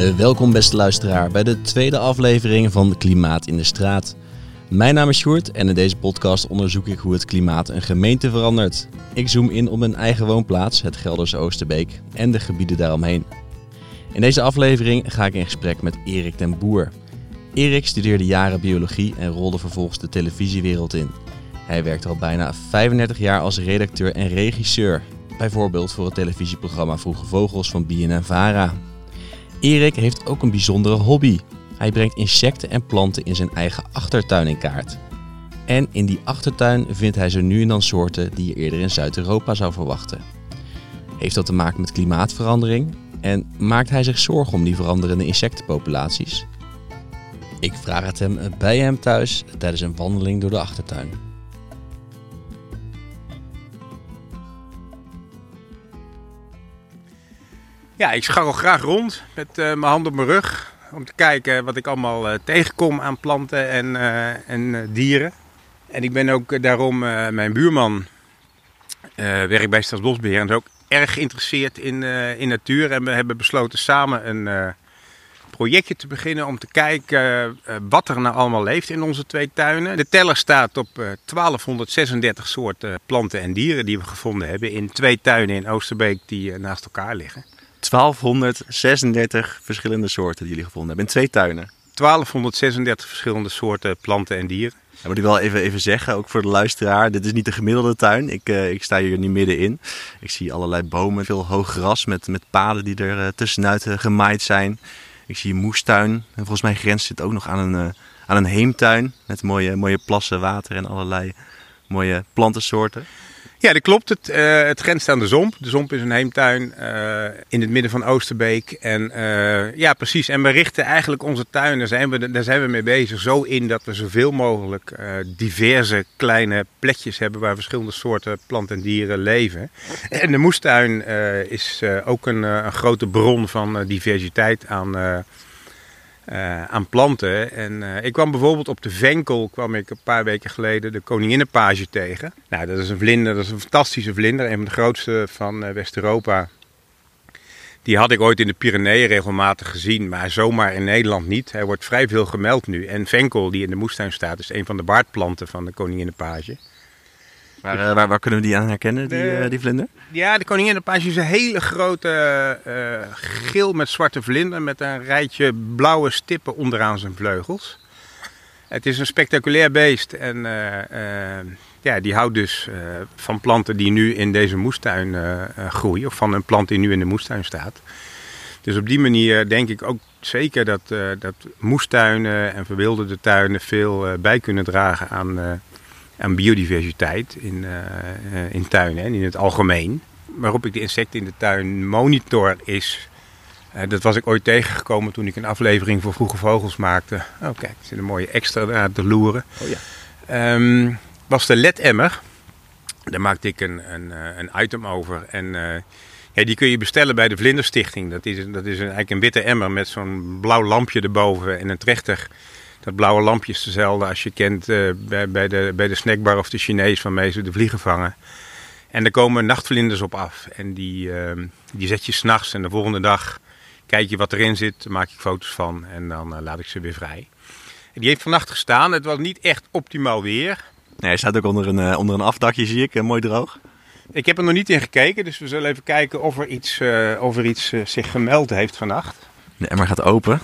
Uh, welkom beste luisteraar bij de tweede aflevering van Klimaat in de Straat. Mijn naam is Sjoerd en in deze podcast onderzoek ik hoe het klimaat een gemeente verandert. Ik zoom in op mijn eigen woonplaats, het Gelderse Oosterbeek, en de gebieden daaromheen. In deze aflevering ga ik in gesprek met Erik den Boer. Erik studeerde jaren biologie en rolde vervolgens de televisiewereld in. Hij werkte al bijna 35 jaar als redacteur en regisseur, bijvoorbeeld voor het televisieprogramma Vroege Vogels van BNN-Vara. Erik heeft ook een bijzondere hobby. Hij brengt insecten en planten in zijn eigen achtertuin in kaart. En in die achtertuin vindt hij zo nu en dan soorten die je eerder in Zuid-Europa zou verwachten. Heeft dat te maken met klimaatverandering? En maakt hij zich zorgen om die veranderende insectenpopulaties? Ik vraag het hem bij hem thuis tijdens een wandeling door de achtertuin. Ja, ik scharrel graag rond met uh, mijn hand op mijn rug. Om te kijken wat ik allemaal uh, tegenkom aan planten en, uh, en dieren. En ik ben ook daarom mijn buurman, werkt bij Staatsbosbeheer. En is ook erg geïnteresseerd in, in natuur. En we hebben besloten samen een projectje te beginnen om te kijken wat er nou allemaal leeft in onze twee tuinen. De teller staat op 1236 soorten planten en dieren die we gevonden hebben in twee tuinen in Oosterbeek die naast elkaar liggen. 1236 verschillende soorten die jullie gevonden hebben in twee tuinen. 1236 verschillende soorten planten en dieren. Dat moet ik wel even, even zeggen, ook voor de luisteraar. Dit is niet de gemiddelde tuin. Ik, uh, ik sta hier niet middenin. Ik zie allerlei bomen, veel hoog gras met, met paden die er uh, tussenuit uh, gemaaid zijn. Ik zie een moestuin. En volgens mij grenst dit ook nog aan een, aan een heemtuin. Met mooie, mooie plassen, water en allerlei mooie plantensoorten. Ja, dat klopt. Het, uh, het grenst aan de Zomp. De Zomp is een heemtuin uh, in het midden van Oosterbeek. En uh, ja, precies. En we richten eigenlijk onze tuin, daar zijn, we, daar zijn we mee bezig, zo in dat we zoveel mogelijk diverse kleine plekjes hebben waar verschillende soorten planten en dieren leven. En de moestuin is ook een, een, grote bron van diversiteit aan uh, aan planten. En uh, ik kwam bijvoorbeeld op de Venkel, kwam ik een paar weken geleden de koninginnenpage tegen. Nou, dat is een vlinder, dat is een fantastische vlinder, een van de grootste van uh, West-Europa. Die had ik ooit in de Pyreneeën regelmatig gezien, maar zomaar in Nederland niet. Hij wordt vrij veel gemeld nu. En Venkel, die in de moestuin staat, is een van de baardplanten van de koninginnenpage. Waar, uh, waar, waar, kunnen we die aan herkennen, die, de, uh, die vlinder? Ja, de koninginnenpage is een hele grote uh, geel met zwarte vlinder met een rijtje blauwe stippen onderaan zijn vleugels. Het is een spectaculair beest en ja, die houdt dus van planten die nu in deze moestuin groeien, of van een plant die nu in de moestuin staat. Dus op die manier denk ik ook zeker dat, dat moestuinen en verwilderde tuinen veel bij kunnen dragen aan aan biodiversiteit in, uh, in tuinen en in het algemeen. Waarop ik de insecten in de tuin monitor is. Uh, dat was ik ooit tegengekomen toen ik een aflevering voor Vroege Vogels maakte. Oh kijk, er zit een mooie extra daar te loeren. Oh ja. Um, was de ledemmer. Daar maakte ik een, een, een item over. En uh, ja, die kun je bestellen bij de Vlinderstichting. Dat is, dat is een, eigenlijk een witte emmer met zo'n blauw lampje erboven en een trechter dat blauwe lampje is dezelfde als je kent uh, bij, bij, de, bij de snackbar of de Chinees van ze de vliegen vangen. En er komen nachtvlinders op af. En die, uh, die zet je s'nachts en de volgende dag kijk je wat erin zit, maak ik foto's van en dan uh, laat ik ze weer vrij. En die heeft vannacht gestaan. Het was niet echt optimaal weer. Nee, hij staat ook onder een, onder een afdakje, zie ik, mooi droog. Ik heb er nog niet in gekeken, dus we zullen even kijken of er iets, of er iets zich gemeld heeft vannacht. De emmer gaat open.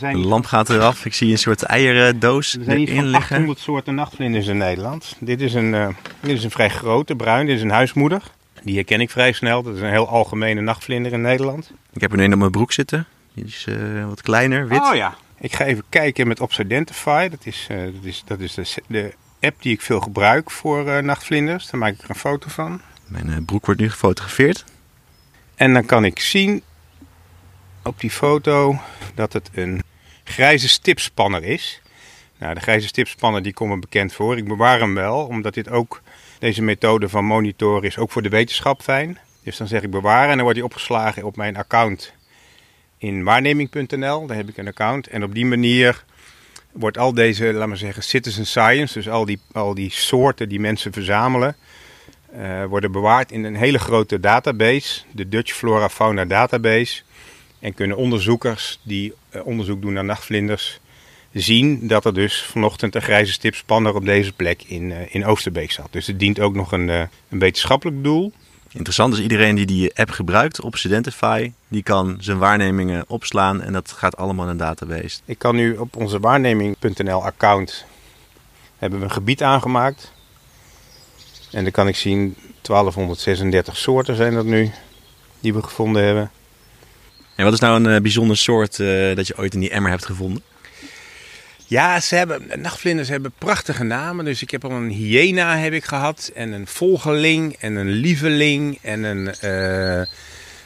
De lamp gaat eraf. Ik zie een soort eierdoos er zijn erin liggen. 800 soorten nachtvlinders in Nederland. Dit is, een, uh, dit is een vrij grote, bruin. Dit is een huismoeder. Die herken ik vrij snel. Dat is een heel algemene nachtvlinder in Nederland. Ik heb er een op mijn broek zitten. Die is uh, wat kleiner, wit. Oh ja. Ik ga even kijken met Obsidentify. Dat is, uh, dat is, dat is de, de, app die ik veel gebruik voor nachtvlinders. Daar maak ik er een foto van. Mijn broek wordt nu gefotografeerd. En dan kan ik zien op die foto dat het een grijze stipspanner is. Nou, de grijze stipspanner die komt me bekend voor. Ik bewaar hem wel, omdat dit ook, deze methode van monitoren is ook voor de wetenschap fijn. Dus dan zeg ik bewaren en dan wordt hij opgeslagen op mijn account in waarneming.nl. Daar heb ik een account. En op die manier wordt al deze, laat maar zeggen, citizen science, dus al die, al die soorten die mensen verzamelen, uh, worden bewaard in een hele grote database, de Dutch Flora Fauna Database. En kunnen onderzoekers die onderzoek doen naar nachtvlinders zien dat er dus vanochtend een grijze stipspanner op deze plek in, in Oosterbeek zat. Dus het dient ook nog een, een wetenschappelijk doel. Interessant is iedereen die die app gebruikt op Studentify, die kan zijn waarnemingen opslaan en dat gaat allemaal in een database. Ik kan nu op onze waarneming.nl account hebben we een gebied aangemaakt. En dan kan ik zien 1236 soorten zijn dat nu die we gevonden hebben. En wat is nou een uh, bijzonder soort uh, dat je ooit in die emmer hebt gevonden? Ja, ze hebben, nachtvlinders hebben prachtige namen. Dus ik heb al een hyena heb ik gehad. En een volgeling en een lieveling. En een, uh, er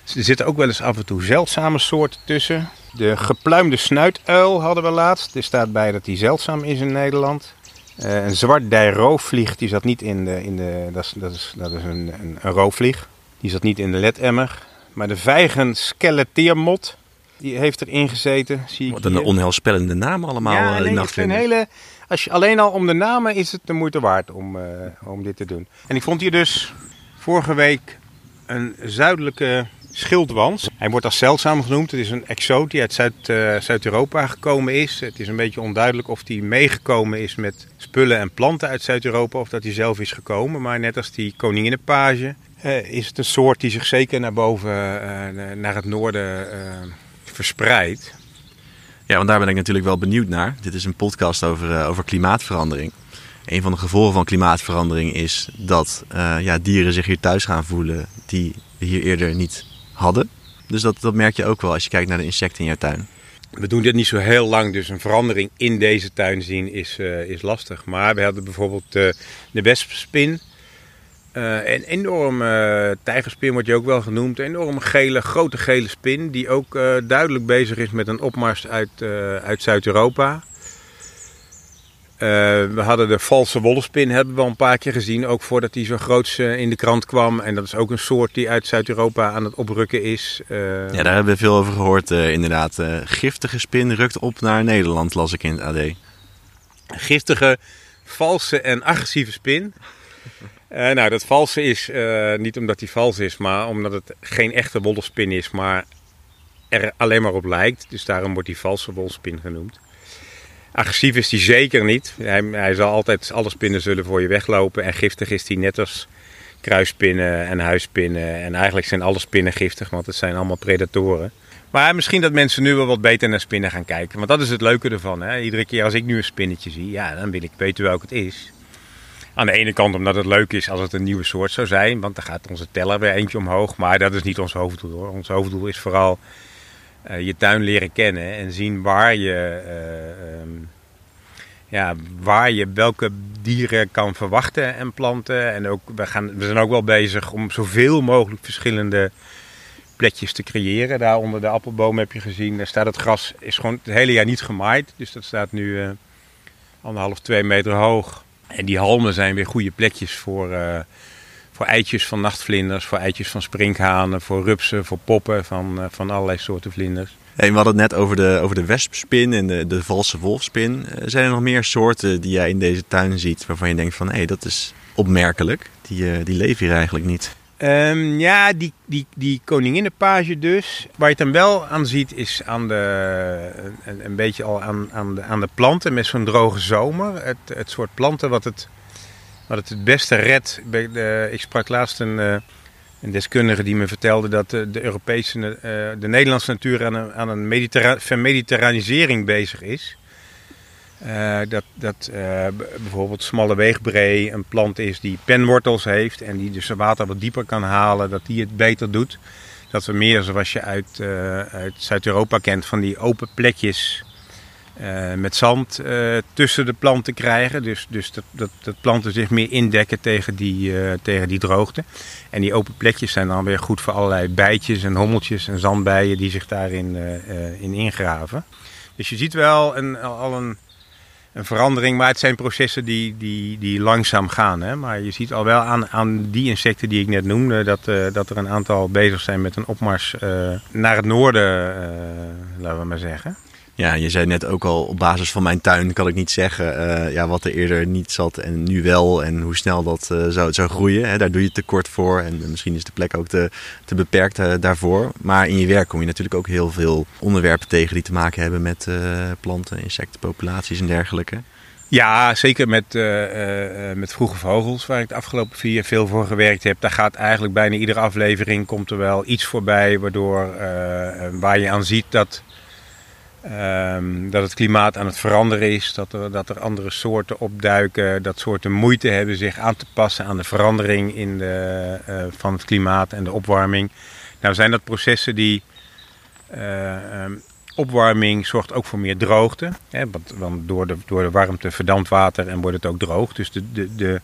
zitten ook wel eens af en toe zeldzame soorten tussen. De gepluimde snuituil hadden we laatst. Er staat bij dat die zeldzaam is in Nederland. Een zwart roofvlieg, die zat niet in de... In de dat, is, dat, is, dat is een, een, een roofvlieg. Die zat niet in de ledemmer. Maar de vijgen skeleteermot, die heeft erin gezeten. Zie ik Wat een onheilspellende naam allemaal. Ja, uh, nee, het zijn hele, als je, alleen al om de namen is het de moeite waard om, uh, om dit te doen. En ik vond hier dus vorige week een zuidelijke schildwans. Hij wordt als zeldzaam genoemd. Het is een exoot die uit Zuid, uh, Zuid-Europa gekomen is. Het is een beetje onduidelijk of hij meegekomen is met spullen en planten uit Zuid-Europa of dat hij zelf is gekomen. Maar net als die koninginnenpage is het een soort die zich zeker naar boven, uh, naar het noorden verspreidt. Ja, want daar ben ik natuurlijk wel benieuwd naar. Dit is een podcast over, over klimaatverandering. Een van de gevolgen van klimaatverandering is dat ja, dieren zich hier thuis gaan voelen die we hier eerder niet hadden. Dus dat, dat merk je ook wel als je kijkt naar de insecten in jouw tuin. We doen dit niet zo heel lang, dus een verandering in deze tuin zien is, uh, is lastig. Maar we hadden bijvoorbeeld uh, de wespspin. Uh, een enorme tijgerspin wordt je ook wel genoemd. Een enorme gele, grote gele spin die ook duidelijk bezig is met een opmars uit, uit Zuid-Europa. We hadden de valse wolfspin hebben we al een paar keer gezien, ook voordat die zo groot in de krant kwam. En dat is ook een soort die uit Zuid-Europa aan het oprukken is. Ja, daar hebben we veel over gehoord inderdaad. giftige spin rukt op naar Nederland, las ik in het AD. Giftige, valse en agressieve spin. Nou, dat valse is niet omdat hij vals is, maar omdat het geen echte wolfspin is, maar er alleen maar op lijkt. Dus daarom wordt die valse wolfspin genoemd. Agressief is hij zeker niet. Hij, hij, zal altijd, alle spinnen zullen voor je weglopen. En giftig is hij net als kruispinnen en huispinnen. En eigenlijk zijn alle spinnen giftig, want het zijn allemaal predatoren. Maar misschien dat mensen nu wel wat beter naar spinnen gaan kijken. Want dat is het leuke ervan. Hè? Iedere keer als ik nu een spinnetje zie, ja, dan wil ik weten welk het is. Aan de ene kant omdat het leuk is als het een nieuwe soort zou zijn. Want dan gaat onze teller weer eentje omhoog. Maar dat is niet ons hoofddoel hoor. Ons hoofddoel is vooral uh, je tuin leren kennen en zien waar je, uh, um, ja, waar je welke dieren kan verwachten en planten. En ook, we, gaan, we zijn ook wel bezig om zoveel mogelijk verschillende plekjes te creëren. Daar onder de appelboom heb je gezien, daar staat het gras, is gewoon het hele jaar niet gemaaid. Dus dat staat nu uh, anderhalf, twee meter hoog. En die halmen zijn weer goede plekjes voor voor eitjes van nachtvlinders, voor eitjes van sprinkhanen, voor rupsen, voor poppen van, uh, van allerlei soorten vlinders. Hey, we hadden het net over de, over de wespspin en de, de valse wolfspin. Uh, zijn er nog meer soorten die jij in deze tuin ziet waarvan je denkt van hé, dat is opmerkelijk. Die, die leven hier eigenlijk niet. Um, ja, die, die, die koninginnenpage dus. Waar je het dan wel aan ziet is aan de, een, een beetje al aan, aan, de, aan de planten met zo'n droge zomer. Het, het soort planten wat het wat het het beste redt. Ik sprak laatst een, een deskundige die me vertelde dat de, de Europese, de Nederlandse natuur aan een, aan een mediterra vermediterranisering bezig is. Uh, dat dat uh, bijvoorbeeld smalle weegbree een plant is die penwortels heeft en die dus water wat dieper kan halen, dat die het beter doet. Dat we meer, zoals je uit, uh, uit Zuid-Europa kent, van die open plekjes met zand tussen de planten krijgen. Dus, dus dat, dat, dat planten zich meer indekken tegen die, tegen die droogte. En die open plekjes zijn dan weer goed voor allerlei bijtjes en hommeltjes en zandbijen die zich daarin in ingraven. Dus je ziet wel een, al een, een verandering, maar het zijn processen die, die, die langzaam gaan. Hè? Maar je ziet al wel aan, aan die insecten die ik net noemde, dat, dat er een aantal bezig zijn met een opmars naar het noorden, laten we maar zeggen. Ja, je zei net ook al, op basis van mijn tuin kan ik niet zeggen uh, ja, wat er eerder niet zat en nu wel en hoe snel dat uh, zou, zou groeien. Hè, daar doe je tekort voor en misschien is de plek ook te, te beperkt uh, daarvoor. Maar in je werk kom je natuurlijk ook heel veel onderwerpen tegen die te maken hebben met planten, insectenpopulaties en dergelijke. Ja, zeker met, met vroege vogels, waar ik de afgelopen vier jaar veel voor gewerkt heb. Daar gaat eigenlijk bijna iedere aflevering komt er wel iets voorbij, waardoor waar je aan ziet dat Um, dat het klimaat aan het veranderen is, dat er, dat er andere soorten opduiken, dat soorten moeite hebben zich aan te passen aan de verandering in de, uh, van het klimaat en de opwarming. Nou zijn dat processen die. Uh, um, opwarming zorgt ook voor meer droogte. Hè, want, want, door, de, door de warmte verdampt water en wordt het ook droog. Dus de, de, de,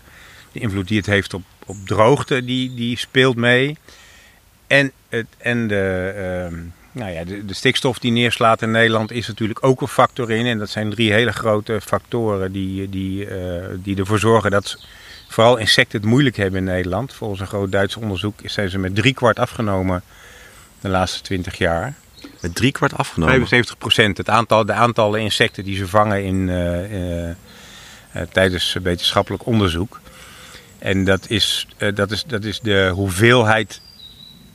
de invloed die het heeft op, op droogte, die, die speelt mee. En, het, en de. Uh, nou ja, de, de, stikstof die neerslaat in Nederland is natuurlijk ook een factor in. En dat zijn drie hele grote factoren die, die, uh, die ervoor zorgen dat vooral insecten het moeilijk hebben in Nederland. Volgens een groot Duits onderzoek zijn ze met drie kwart afgenomen de laatste twintig jaar. Met drie kwart afgenomen? 75 procent. Het aantal, de aantallen insecten die ze vangen in, uh, uh, tijdens wetenschappelijk onderzoek. En dat is, dat, is, dat is de hoeveelheid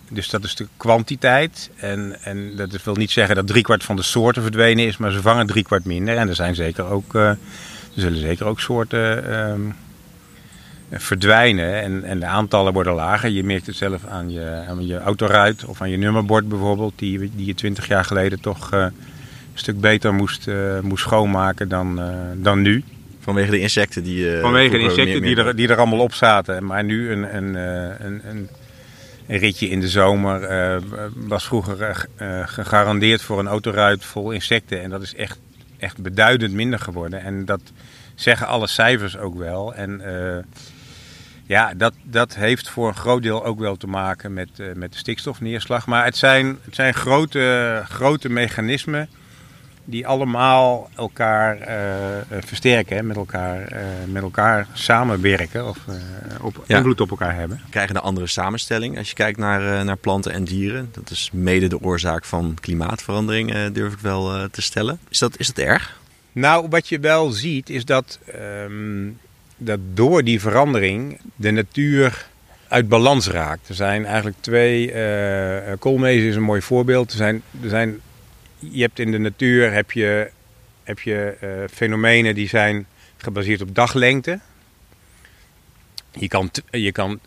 dus dat is de kwantiteit. En, en dat wil niet zeggen dat driekwart van de soorten verdwenen is, maar ze vangen driekwart minder. En er zijn zeker ook, uh, er zullen zeker ook soorten uh, verdwijnen. En, en de aantallen worden lager. Je merkt het zelf aan je, aan je autoruit of aan je nummerbord bijvoorbeeld, die, die je twintig jaar geleden toch uh, een stuk beter moest, moest schoonmaken dan, dan nu. Vanwege de insecten die. Vanwege de insecten die, er, die er allemaal op zaten. Maar nu een, een, een, een een ritje in de zomer uh, was vroeger uh, gegarandeerd voor een autoruit vol insecten. En dat is echt, echt beduidend minder geworden. En dat zeggen alle cijfers ook wel. En ja, dat, dat heeft voor een groot deel ook wel te maken met, met de stikstofneerslag. Maar het zijn, het zijn grote, grote mechanismen die allemaal elkaar uh, versterken, met elkaar, uh, met elkaar samenwerken of op, ja. invloed op elkaar hebben. We krijgen een andere samenstelling als je kijkt naar, naar planten en dieren. Dat is mede de oorzaak van klimaatverandering, durf ik wel te stellen. Is dat, is dat erg? Nou, wat je wel ziet is dat, um, dat door die verandering de natuur uit balans raakt. Er zijn eigenlijk twee, koolmezen is een mooi voorbeeld. Er zijn, er zijn je hebt in de natuur heb je, heb je uh, fenomenen die zijn gebaseerd op daglengte. Je kan, je kan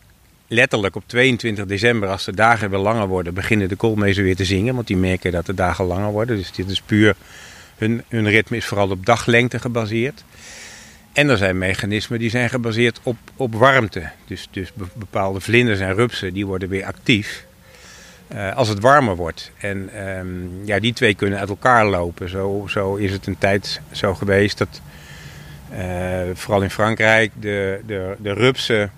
letterlijk op 22 december, als de dagen weer langer worden, beginnen de koolmezen weer te zingen. Want die merken dat de dagen langer worden. Dus dit is puur, hun, hun ritme is vooral op daglengte gebaseerd. En er zijn mechanismen die zijn gebaseerd op, op warmte. Dus, dus bepaalde vlinders en rupsen die worden weer actief. Uh, als het warmer wordt. En um, ja, die twee kunnen uit elkaar lopen. Zo, zo is het een tijd zo geweest dat uh, vooral in Frankrijk de, de, de rupsen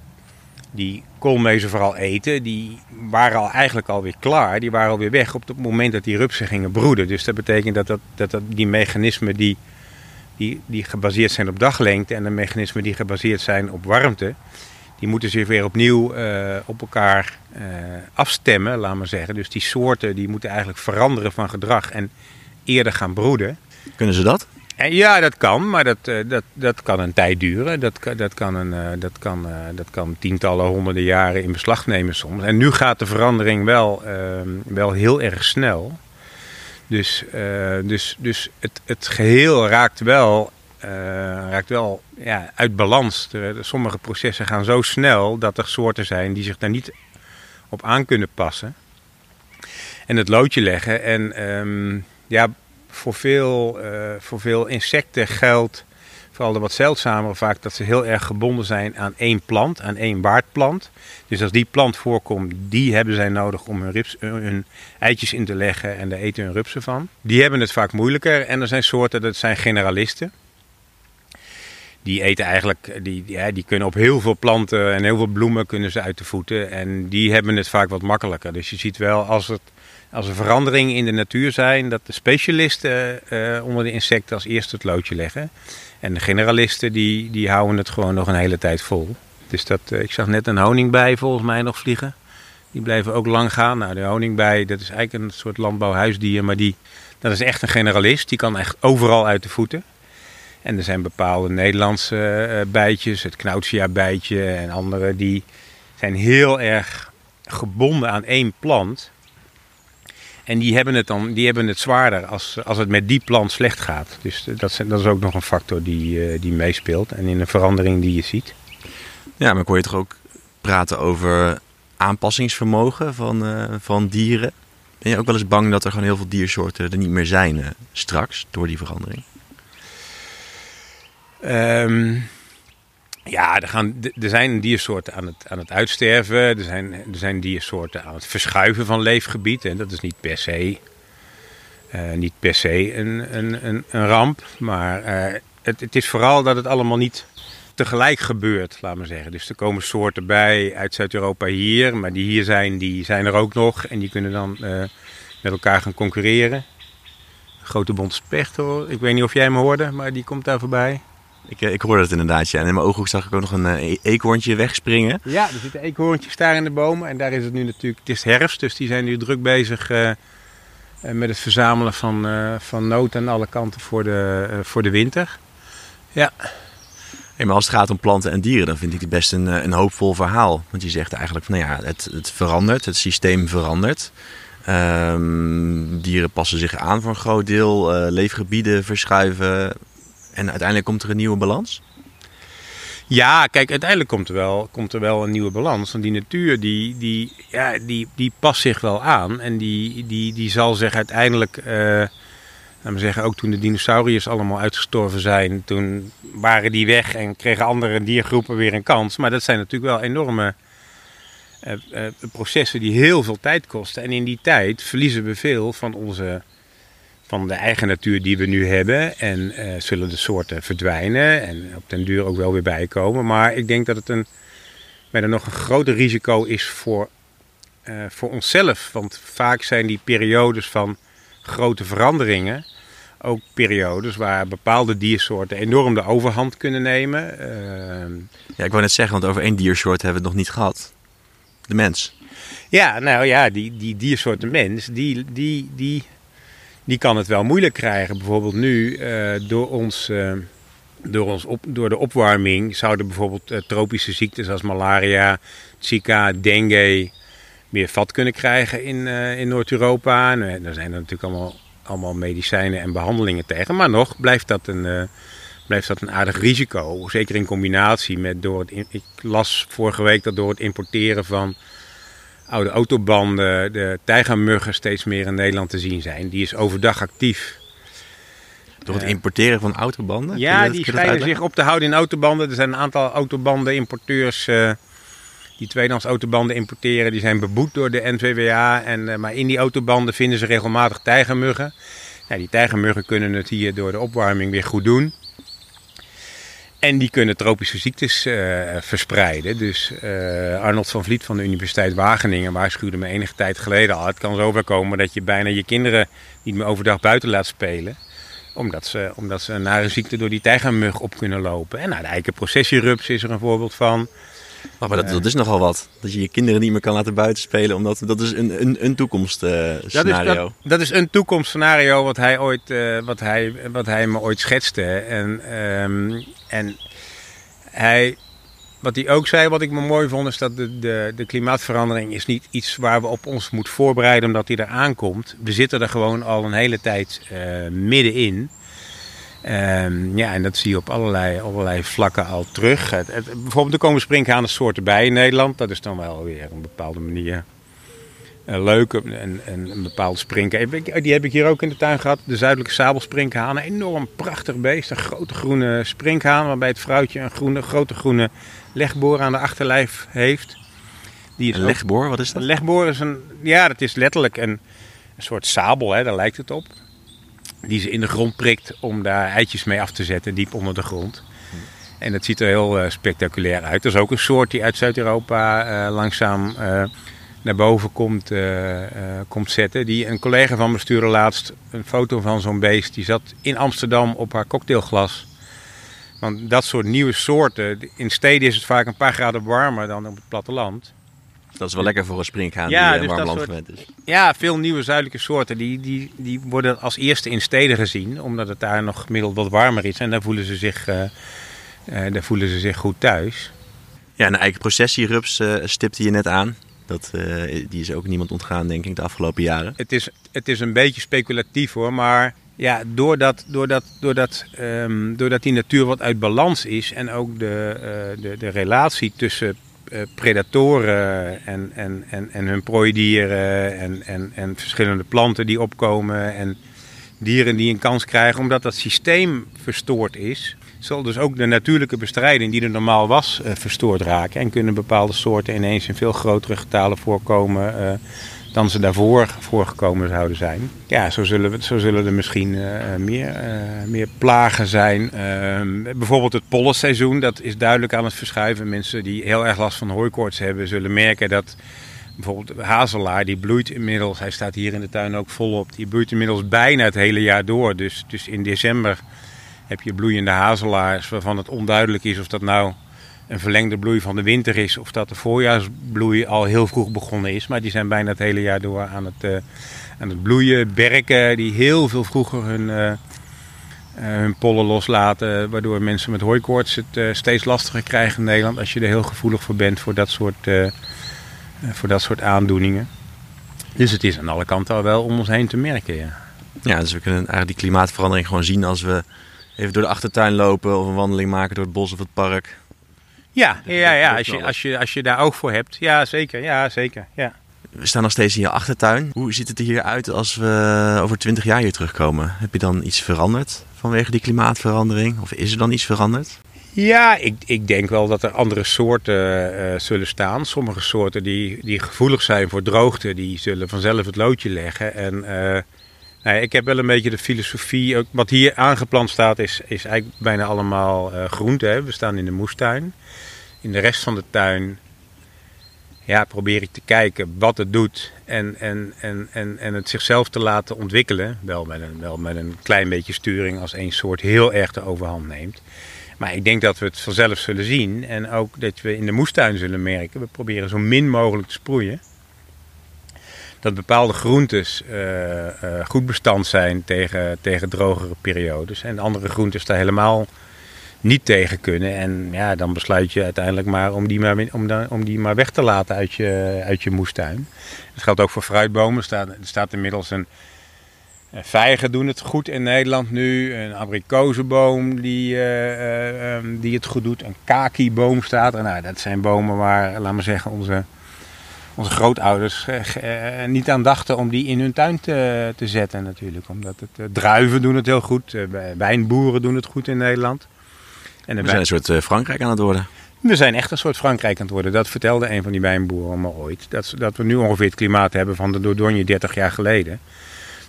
die koolmezen vooral eten, die waren al eigenlijk alweer klaar. Die waren alweer weg op het moment dat die rupsen gingen broeden. Dus dat betekent dat, dat, dat, dat die mechanismen die, die, die gebaseerd zijn op daglengte en de mechanismen die gebaseerd zijn op warmte, die moeten zich weer opnieuw uh, op elkaar uh, afstemmen, laat maar zeggen. Dus die soorten die moeten eigenlijk veranderen van gedrag en eerder gaan broeden. Kunnen ze dat? En ja, dat kan, maar dat, uh, dat, dat kan een tijd duren. Dat, dat, kan een, dat, kan, dat kan tientallen, honderden jaren in beslag nemen soms. En nu gaat de verandering wel, ehm, wel heel erg snel. Dus, dus, dus het, het geheel raakt wel uh, raakt wel ja, uit balans. Sommige processen gaan zo snel dat er soorten zijn die zich daar niet op aan kunnen passen. En het loodje leggen. En um, ja, voor veel, uh, voor veel insecten geldt, vooral de wat zeldzamere vaak, dat ze heel erg gebonden zijn aan één plant, aan één waardplant. Dus als die plant voorkomt, die hebben zij nodig om hun, rips, hun eitjes in te leggen en daar eten hun rupsen van. Die hebben het vaak moeilijker. En er zijn soorten, dat zijn generalisten die eten eigenlijk, die, ja, die kunnen op heel veel planten en heel veel bloemen kunnen ze uit de voeten. En die hebben het vaak wat makkelijker. Dus je ziet wel als, het, als er veranderingen in de natuur zijn, dat de specialisten uh, onder de insecten als eerste het loodje leggen. En de generalisten die, die houden het gewoon nog een hele tijd vol. Dus dat, uh, ik zag net een honingbij volgens mij nog vliegen. Die blijven ook lang gaan. Nou, de honingbij, dat is eigenlijk een soort landbouwhuisdier, maar die Dat is echt een generalist, die kan echt overal uit de voeten. En er zijn bepaalde Nederlandse uh, bijtjes, het Knautsia-bijtje en andere, die zijn heel erg gebonden aan één plant. En die hebben het dan die hebben het zwaarder als, als het met die plant slecht gaat. Dus dat, dat is ook nog een factor die, uh, die meespeelt en in een verandering die je ziet. Ja, maar kon je toch ook praten over aanpassingsvermogen van, van dieren? Ben je ook wel eens bang dat er gewoon heel veel diersoorten er niet meer zijn straks door die verandering? Um, ja, er, gaan, er zijn diersoorten aan het, aan het uitsterven. Er zijn, er zijn diersoorten aan het verschuiven van leefgebied. En dat is niet per se, uh, niet per se een, een, een, een ramp. Maar uh, het, het is vooral dat het allemaal niet tegelijk gebeurt, laat maar zeggen. Dus er komen soorten bij uit Zuid-Europa hier. Maar die hier zijn, die zijn er ook nog. En die kunnen dan uh, met elkaar gaan concurreren. Grote bont specht hoor. Ik weet niet of jij me hoorde, maar die komt daar voorbij. Ik, ik hoorde het inderdaad, ja. En in mijn ooghoek zag ik ook nog een uh, eekhoorntje wegspringen. Ja, er zitten eekhoorntjes daar in de bomen. En daar is het nu natuurlijk, het is herfst, dus die zijn nu druk bezig uh, met het verzamelen van, uh, van noot aan alle kanten voor de, voor de winter. Ja. Hey, maar als het gaat om planten en dieren, dan vind ik het best een, een hoopvol verhaal. Want je zegt eigenlijk van, nou ja, het, het verandert, het systeem verandert. Um, dieren passen zich aan voor een groot deel, leefgebieden verschuiven. En uiteindelijk komt er een nieuwe balans? Ja, kijk, uiteindelijk komt er wel, komt er wel een nieuwe balans. Want die natuur, die, die, ja, die, die past zich wel aan. En die, die, die zal zich uiteindelijk, uh, laten zeggen, ook toen de dinosauriërs allemaal uitgestorven zijn, toen waren die weg en kregen andere diergroepen weer een kans. Maar dat zijn natuurlijk wel enorme uh, uh, processen die heel veel tijd kosten. En in die tijd verliezen we veel van onze van de eigen natuur die we nu hebben. En uh, zullen de soorten verdwijnen en op den duur ook wel weer bijkomen. Maar ik denk dat het een, bijna nog een groter risico is voor, uh, voor onszelf. Want vaak zijn die periodes van grote veranderingen ook periodes waar bepaalde diersoorten enorm de overhand kunnen nemen. Uh, ja, ik wou net zeggen, want over één diersoort hebben we het nog niet gehad. De mens. Ja, nou ja, die, die diersoort de mens, die, die, die die kan het wel moeilijk krijgen. Bijvoorbeeld nu, uh, door, ons, uh, door, ons door de opwarming, zouden bijvoorbeeld uh, tropische ziektes als malaria, Zika, dengue meer vat kunnen krijgen in, in Noord-Europa. En daar zijn er natuurlijk allemaal, allemaal medicijnen en behandelingen tegen. Maar nog blijft dat een, blijft dat een aardig risico. Zeker in combinatie met door het. Ik las vorige week dat door het importeren van oude autobanden, de tijgermuggen steeds meer in Nederland te zien zijn. Die is overdag actief. Door het importeren van autobanden? Ja, dat, die schijnen zich op te houden in autobanden. Er zijn een aantal autobandenimporteurs uh, die tweedehands autobanden importeren. Die zijn beboet door de NVWA. En, uh, maar in die autobanden vinden ze regelmatig tijgermuggen. Nou, die tijgermuggen kunnen het hier door de opwarming weer goed doen. En die kunnen tropische ziektes uh, verspreiden. Dus uh, Arnold van Vliet van de Universiteit Wageningen waarschuwde me enige tijd geleden al. Het kan zo komen dat je bijna je kinderen niet meer overdag buiten laat spelen. Omdat ze, omdat ze een nare ziekte door die tijgermug op kunnen lopen. En nou, de eikenprocessierups is er een voorbeeld van. Oh, maar dat, dat, is nogal wat. Dat je je kinderen niet meer kan laten buiten spelen. Omdat dat is een, een, een toekomstscenario. Dat, is, dat, dat is een toekomstscenario wat hij, ooit, uh, wat hij, wat hij me ooit schetste. En, um, en hij, wat hij ook zei, wat ik me mooi vond, is dat de, de, de klimaatverandering is niet iets waar we op ons moeten voorbereiden omdat die er aankomt. We zitten er gewoon al een hele tijd uh, middenin. Um, ja, en dat zie je op allerlei, allerlei vlakken al terug. Het, het, bijvoorbeeld er komen sprinkhanensoorten bij in Nederland. Dat is dan wel weer op een bepaalde manier uh, leuk. En, en een bepaalde springhaan. Die heb ik hier ook in de tuin gehad. De zuidelijke sabelsprinkhaan. Een enorm prachtig beest. Een grote groene sprinkhaan. Waarbij het vrouwtje een groene, grote groene legboor aan de achterlijf heeft. Die een legboor, wat is dat? Een legboor is een, ja, dat is letterlijk een, een soort sabel, hè, daar lijkt het op die ze in de grond prikt om daar eitjes mee af te zetten, diep onder de grond. En dat ziet er heel uh, spectaculair uit. Dat is ook een soort die uit Zuid-Europa uh, langzaam uh, naar boven komt, komt zetten. Die, een collega van me stuurde laatst een foto van zo'n beest. Die zat in Amsterdam op haar cocktailglas. Want dat soort nieuwe soorten, in steden is het vaak een paar graden warmer dan op het platteland. Dat is wel lekker voor een springhaan Ja, die een dus warm land soort- gewend is. Ja, veel nieuwe zuidelijke soorten die, die, die worden als eerste in steden gezien, omdat het daar nog gemiddeld wat warmer is en daar voelen ze zich, eh, eh, daar voelen ze zich goed thuis. Ja, een eigen processierups eh stipte je net aan. Dat, eh, die is ook niemand ontgaan, denk ik, de afgelopen jaren. Het is, het is een beetje speculatief hoor, maar ja, doordat, doordat, doordat, ehm, doordat die natuur wat uit balans is en ook de, eh, de, de relatie tussen eh, predatoren en, en, en, en hun prooidieren en, en, en verschillende planten die opkomen en dieren die een kans krijgen, omdat dat systeem verstoord is, zal dus ook de natuurlijke bestrijding die er normaal was eh, verstoord raken. En kunnen bepaalde soorten ineens in veel grotere getalen voorkomen eh, dan ze daarvoor voorgekomen zouden zijn. Ja, zo zullen, we, zo zullen er misschien eh, meer, meer plagen zijn. Ehm, bijvoorbeeld het pollenseizoen, dat is duidelijk aan het verschuiven. Mensen die heel erg last van hooikoorts hebben, zullen merken dat bijvoorbeeld hazelaar, die bloeit inmiddels, hij staat hier in de tuin ook volop, die bloeit inmiddels bijna het hele jaar door. Dus, dus in december heb je bloeiende hazelaars waarvan het onduidelijk is of dat nou een verlengde bloei van de winter is of dat de voorjaarsbloei al heel vroeg begonnen is. Maar die zijn bijna het hele jaar door aan het, eh, aan het bloeien. Berken die heel veel vroeger hun, eh, eh, hun pollen loslaten, waardoor mensen met hooikoorts het steeds lastiger krijgen in Nederland als je er heel gevoelig voor bent voor dat soort, voor dat soort aandoeningen. Dus het is aan alle kanten al wel om ons heen te merken. Ja, dus we kunnen eigenlijk die klimaatverandering gewoon zien als we even door de achtertuin lopen of een wandeling maken door het bos of het park. Ja, ja, ja, als, je, als, je, als je daar oog voor hebt. Ja, zeker. Ja, zeker. Ja. We staan nog steeds in je achtertuin. Hoe ziet het er hier uit als we over 20 jaar hier terugkomen? Heb je dan iets veranderd vanwege die klimaatverandering? Of is er dan iets veranderd? Ja, ik, ik denk wel dat er andere soorten eh, zullen staan. Sommige soorten die, die gevoelig zijn voor droogte, die zullen vanzelf het loodje leggen. En eh, ja, ik heb wel een beetje de filosofie, wat hier aangeplant staat, is, is eigenlijk bijna allemaal eh groente. Hè. We staan in de moestuin. In de rest van de tuin ja, probeer ik te kijken wat het doet en, en, en, en, en het zichzelf te laten ontwikkelen. Wel met, een, wel met een klein beetje sturing als één soort heel erg de overhand neemt. Maar ik denk dat we het vanzelf zullen zien. En ook dat we in de moestuin zullen merken. We proberen zo min mogelijk te sproeien. Dat bepaalde groentes eh, eh, goed bestand zijn tegen, tegen drogere periodes. En andere groentes daar helemaal niet tegen kunnen. En ja, dan besluit je uiteindelijk maar om die maar, om, om die maar weg te laten uit je, uit je moestuin. Dat geldt ook voor fruitbomen. Er staat, er staat inmiddels een, Vijgen doen het goed in Nederland nu. Een abrikozenboom die, eh, eh, ehm, die het goed doet. Een kakiboom staat er. Nou, dat zijn bomen waar, laat maar zeggen, onze, onze grootouders eh, eh, niet aan dachten om die in hun tuin te, te zetten natuurlijk. Omdat het, eh, druiven doen het heel goed. eh, wijnboeren doen het goed in Nederland. En We zijn een soort Frankrijk aan het worden. we zijn echt een soort Frankrijk aan het worden. Dat vertelde een van die wijnboeren me ooit. Dat, dat we nu ongeveer het klimaat hebben van de Dordogne 30 jaar geleden.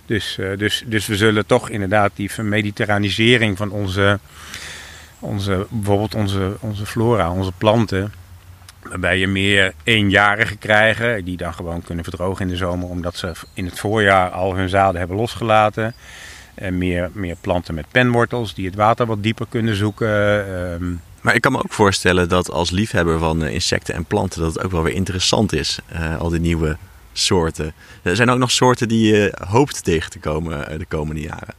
Dus, dus, dus we zullen toch inderdaad die mediterranisering van onze, onze, bijvoorbeeld onze, onze flora, onze planten. Waarbij je meer eenjarigen krijgen, die dan gewoon kunnen verdrogen in de zomer, omdat ze in het voorjaar al hun zaden hebben losgelaten. En meer, meer planten met penwortels, die het water wat dieper kunnen zoeken. Ehm, Maar ik kan me ook voorstellen dat als liefhebber van eh, insecten en planten dat het ook wel weer interessant is. eh, al die nieuwe soorten. Er zijn ook nog soorten die je hoopt tegen te komen eh, de komende jaren.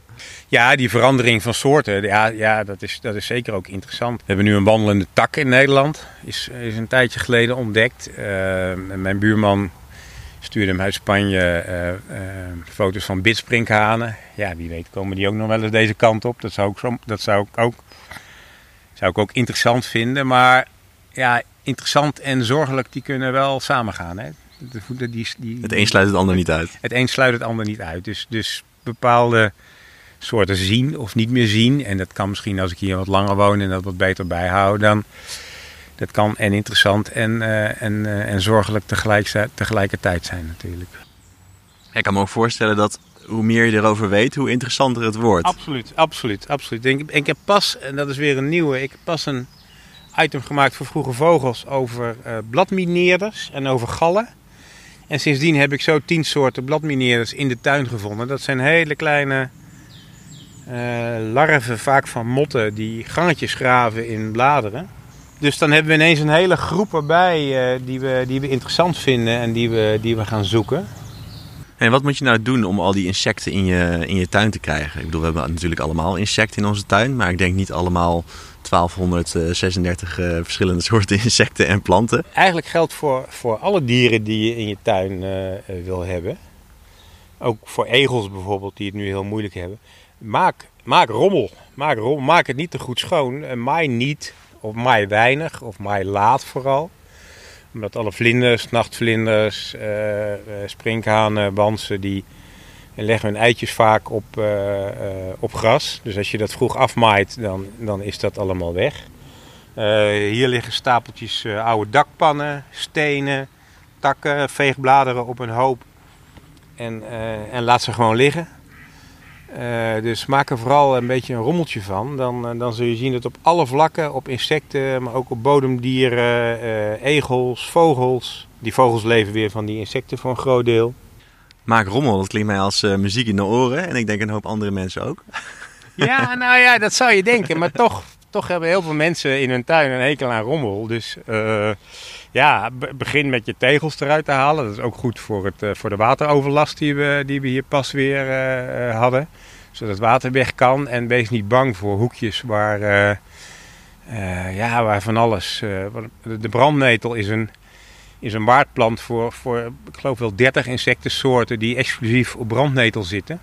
Ja, die verandering van soorten, ja, ja dat, is, dat is zeker ook interessant. We hebben nu een wandelende tak in Nederland. Is, is een tijdje geleden ontdekt. Eh, en mijn buurman stuurde hem uit Spanje eh, eh, foto's van bitsprinkhanen. Ja, wie weet komen die ook nog wel eens deze kant op. Dat zou ik, zo, dat zou ik, ook, zou ik ook interessant vinden. Maar ja, interessant en zorgelijk, die kunnen wel samengaan. Hè? De die, die, Het een sluit het ander niet uit. het een sluit het ander niet uit. Dus, dus bepaalde soorten zien of niet meer zien. En dat kan misschien als ik hier wat langer woon en dat wat beter bijhoud. Dan dat kan en interessant en, eh, en, eh, en zorgelijk tegelijk, tegelijkertijd zijn natuurlijk. Ik kan me ook voorstellen dat hoe meer je erover weet, hoe interessanter het wordt. Absoluut, absoluut, absoluut. En ik, heb pas, en dat is weer een nieuwe, ik heb pas een item gemaakt voor Vroege Vogels over eh, bladmineerders en over gallen. En sindsdien heb ik zo tien soorten bladmineerders in de tuin gevonden. Dat zijn hele kleine larven, vaak van motten, die gangetjes graven in bladeren. Dus dan hebben we ineens een hele groep erbij uh, die, we, die we interessant vinden en die we, die we gaan zoeken. En wat moet je nou doen om al die insecten in je, in je tuin te krijgen? Ik bedoel, we hebben natuurlijk allemaal insecten in onze tuin, maar ik denk niet allemaal 1236 uh, eh, verschillende soorten insecten en planten. Eigenlijk geldt voor, voor alle dieren die je in je tuin uh, wil hebben. Ook voor egels bijvoorbeeld, die het nu heel moeilijk hebben. Maak, rommel. Maak, maak het niet te goed schoon. Maai niet, of maai weinig, of maai laat vooral omdat alle vlinders, nachtvlinders, uh, sprinkhanen, wansen, die leggen hun eitjes vaak op, uh, op gras. Dus als je dat vroeg afmaait, dan, dan is dat allemaal weg. hier liggen stapeltjes oude dakpannen, stenen, takken, veegbladeren op een hoop. En, en laat ze gewoon liggen. Uh, dus maak er vooral een beetje een rommeltje van. Dan, uh, dan zul je zien dat op alle vlakken, op insecten, maar ook op bodemdieren, uh, egels, vogels. Die vogels leven weer van die insecten voor een groot deel. Maak rommel, dat klinkt mij als muziek in de oren. En ik denk een hoop andere mensen ook. Ja, nou ja, dat zou je denken. Maar toch, toch hebben heel veel mensen in hun tuin een hekel aan rommel. Dus ja, begin met je tegels eruit te halen. Dat is ook goed voor, het, voor de wateroverlast die we, die we hier pas weer hadden zodat het water weg kan. En wees niet bang voor hoekjes waar, ja, waar van alles. De brandnetel is een, is een waardplant voor, voor, ik geloof wel 30 insectensoorten die exclusief op brandnetel zitten.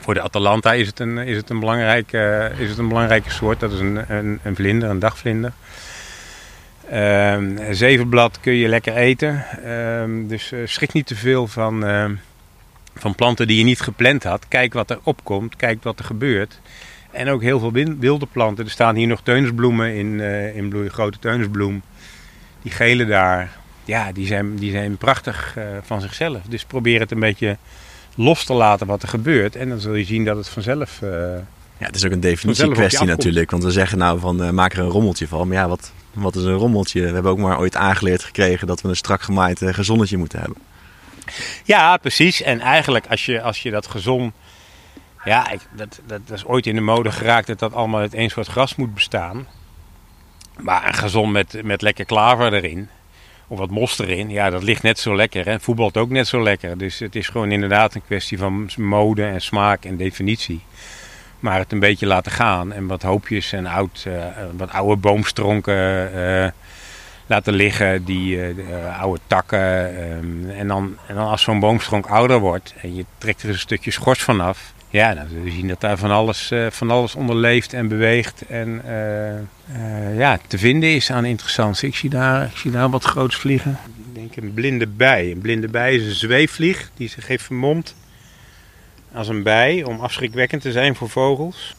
Voor de Atalanta is het een, is het een, belangrijke, is het een belangrijke soort. Dat is een, een, een vlinder, een dagvlinder. Uh, zevenblad kun je lekker eten. Uh, dus schrik niet te veel van, ehm, van planten die je niet gepland had. Kijk wat er opkomt, kijk wat er gebeurt. En ook heel veel wilde planten. Er staan hier nog teunisbloemen in, uh, in bloei, grote teunisbloem. Die gele daar, ja, die zijn, die zijn prachtig uh, van zichzelf. Dus probeer het een beetje los te laten wat er gebeurt. En dan zul je zien dat het vanzelf... Uh, ja, het is ook een definitiekwestie natuurlijk. Want we zeggen nou van maak er een rommeltje van. Maar ja, wat, wat is een rommeltje? We hebben ook maar ooit aangeleerd gekregen dat we een strak gemaaid gezonnetje moeten hebben. Ja, precies. En eigenlijk als je, als je dat gezond... Ja, ik, dat, dat, dat, is ooit in de mode geraakt dat dat allemaal uit één soort gras moet bestaan. Maar een gezond met, met lekker klaver erin. Of wat mos erin. Ja, dat ligt net zo lekker. En voetbalt ook net zo lekker. Dus het is gewoon inderdaad een kwestie van mode en smaak en definitie. Maar het een beetje laten gaan. En wat hoopjes en oud, uh, wat oude boomstronken... Uh, laten liggen, die oude takken. Um, en, dan, en dan als zo'n boomstronk ouder wordt en je trekt er een stukje schors vanaf. Ja, dan zul je zien dat daar van alles, van alles onder leeft en beweegt. En ja, te vinden is aan interessantie. Ik zie daar, ik zie daar wat groots vliegen. Ik denk een blinde bij. Een blinde bij is een zweefvlieg die zich heeft vermomd als een bij om afschrikwekkend te zijn voor vogels.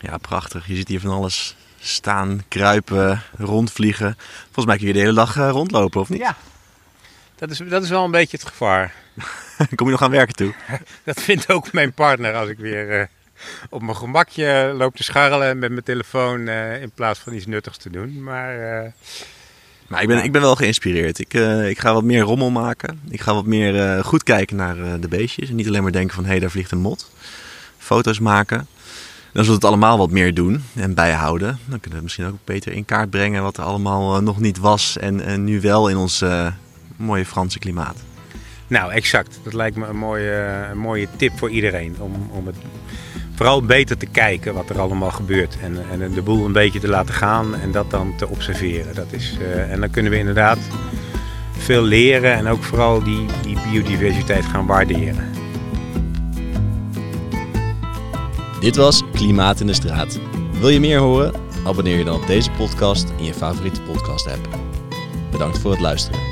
Ja, prachtig. Je ziet hier van alles staan, kruipen, rondvliegen. Volgens mij kun je de hele dag eh, rondlopen, of niet? Ja, dat is, dat is wel een beetje het gevaar. Kom je nog aan werken toe? dat vindt ook mijn partner als ik weer uh, op mijn gemakje loop te scharrelen met mijn telefoon uh, in plaats van iets nuttigs te doen. Maar, maar ik, ben, ik ben wel geïnspireerd. Ik, ik ga wat meer rommel maken. Ik ga wat meer goed kijken naar de beestjes. En niet alleen maar denken van hé, hey, daar vliegt een mot. Foto's maken. Dan zullen we het allemaal wat meer doen en bijhouden. Dan kunnen we misschien ook beter in kaart brengen wat er allemaal eh, nog niet was en, en nu wel in ons mooie Franse klimaat. Nou, exact. Dat lijkt me een mooie, een mooie tip voor iedereen. Om, om het vooral beter te kijken wat er allemaal gebeurt. En, en de boel een beetje te laten gaan en dat dan te observeren. Dat is, uh, en dan kunnen we inderdaad veel leren en ook vooral die, die biodiversiteit gaan waarderen. Dit was Klimaat in de Straat. Wil je meer horen? Abonneer je dan op deze podcast in je favoriete podcast app. Bedankt voor het luisteren.